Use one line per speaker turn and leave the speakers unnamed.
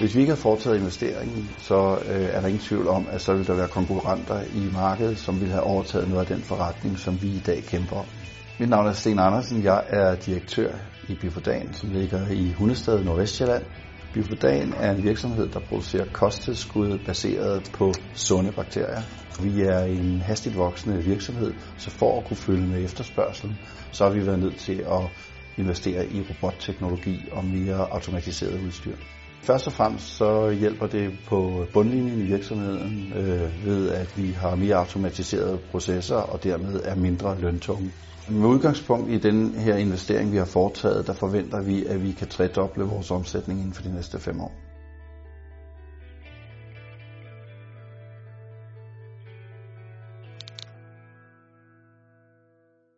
Hvis vi ikke havde foretaget investeringen, så øh, er der ingen tvivl om, at så vil der være konkurrenter i markedet, som vil have overtaget noget af den forretning, som vi i dag kæmper om. Mit navn er Sten Andersen. Jeg er direktør i Bifodan, som ligger i Hundested, Nordvestjylland. Bifodan er en virksomhed, der producerer kosttilskud baseret på sunde bakterier. Vi er en hastigt voksende virksomhed, så for at kunne følge med efterspørgselen, så har vi været nødt til at investere i robotteknologi og mere automatiseret udstyr. Først og fremmest så hjælper det på bundlinjen i virksomheden øh, ved, at vi har mere automatiserede processer og dermed er mindre løntunge. Med udgangspunkt i den her investering, vi har foretaget, der forventer vi, at vi kan tredoble vores omsætning inden for de næste fem år.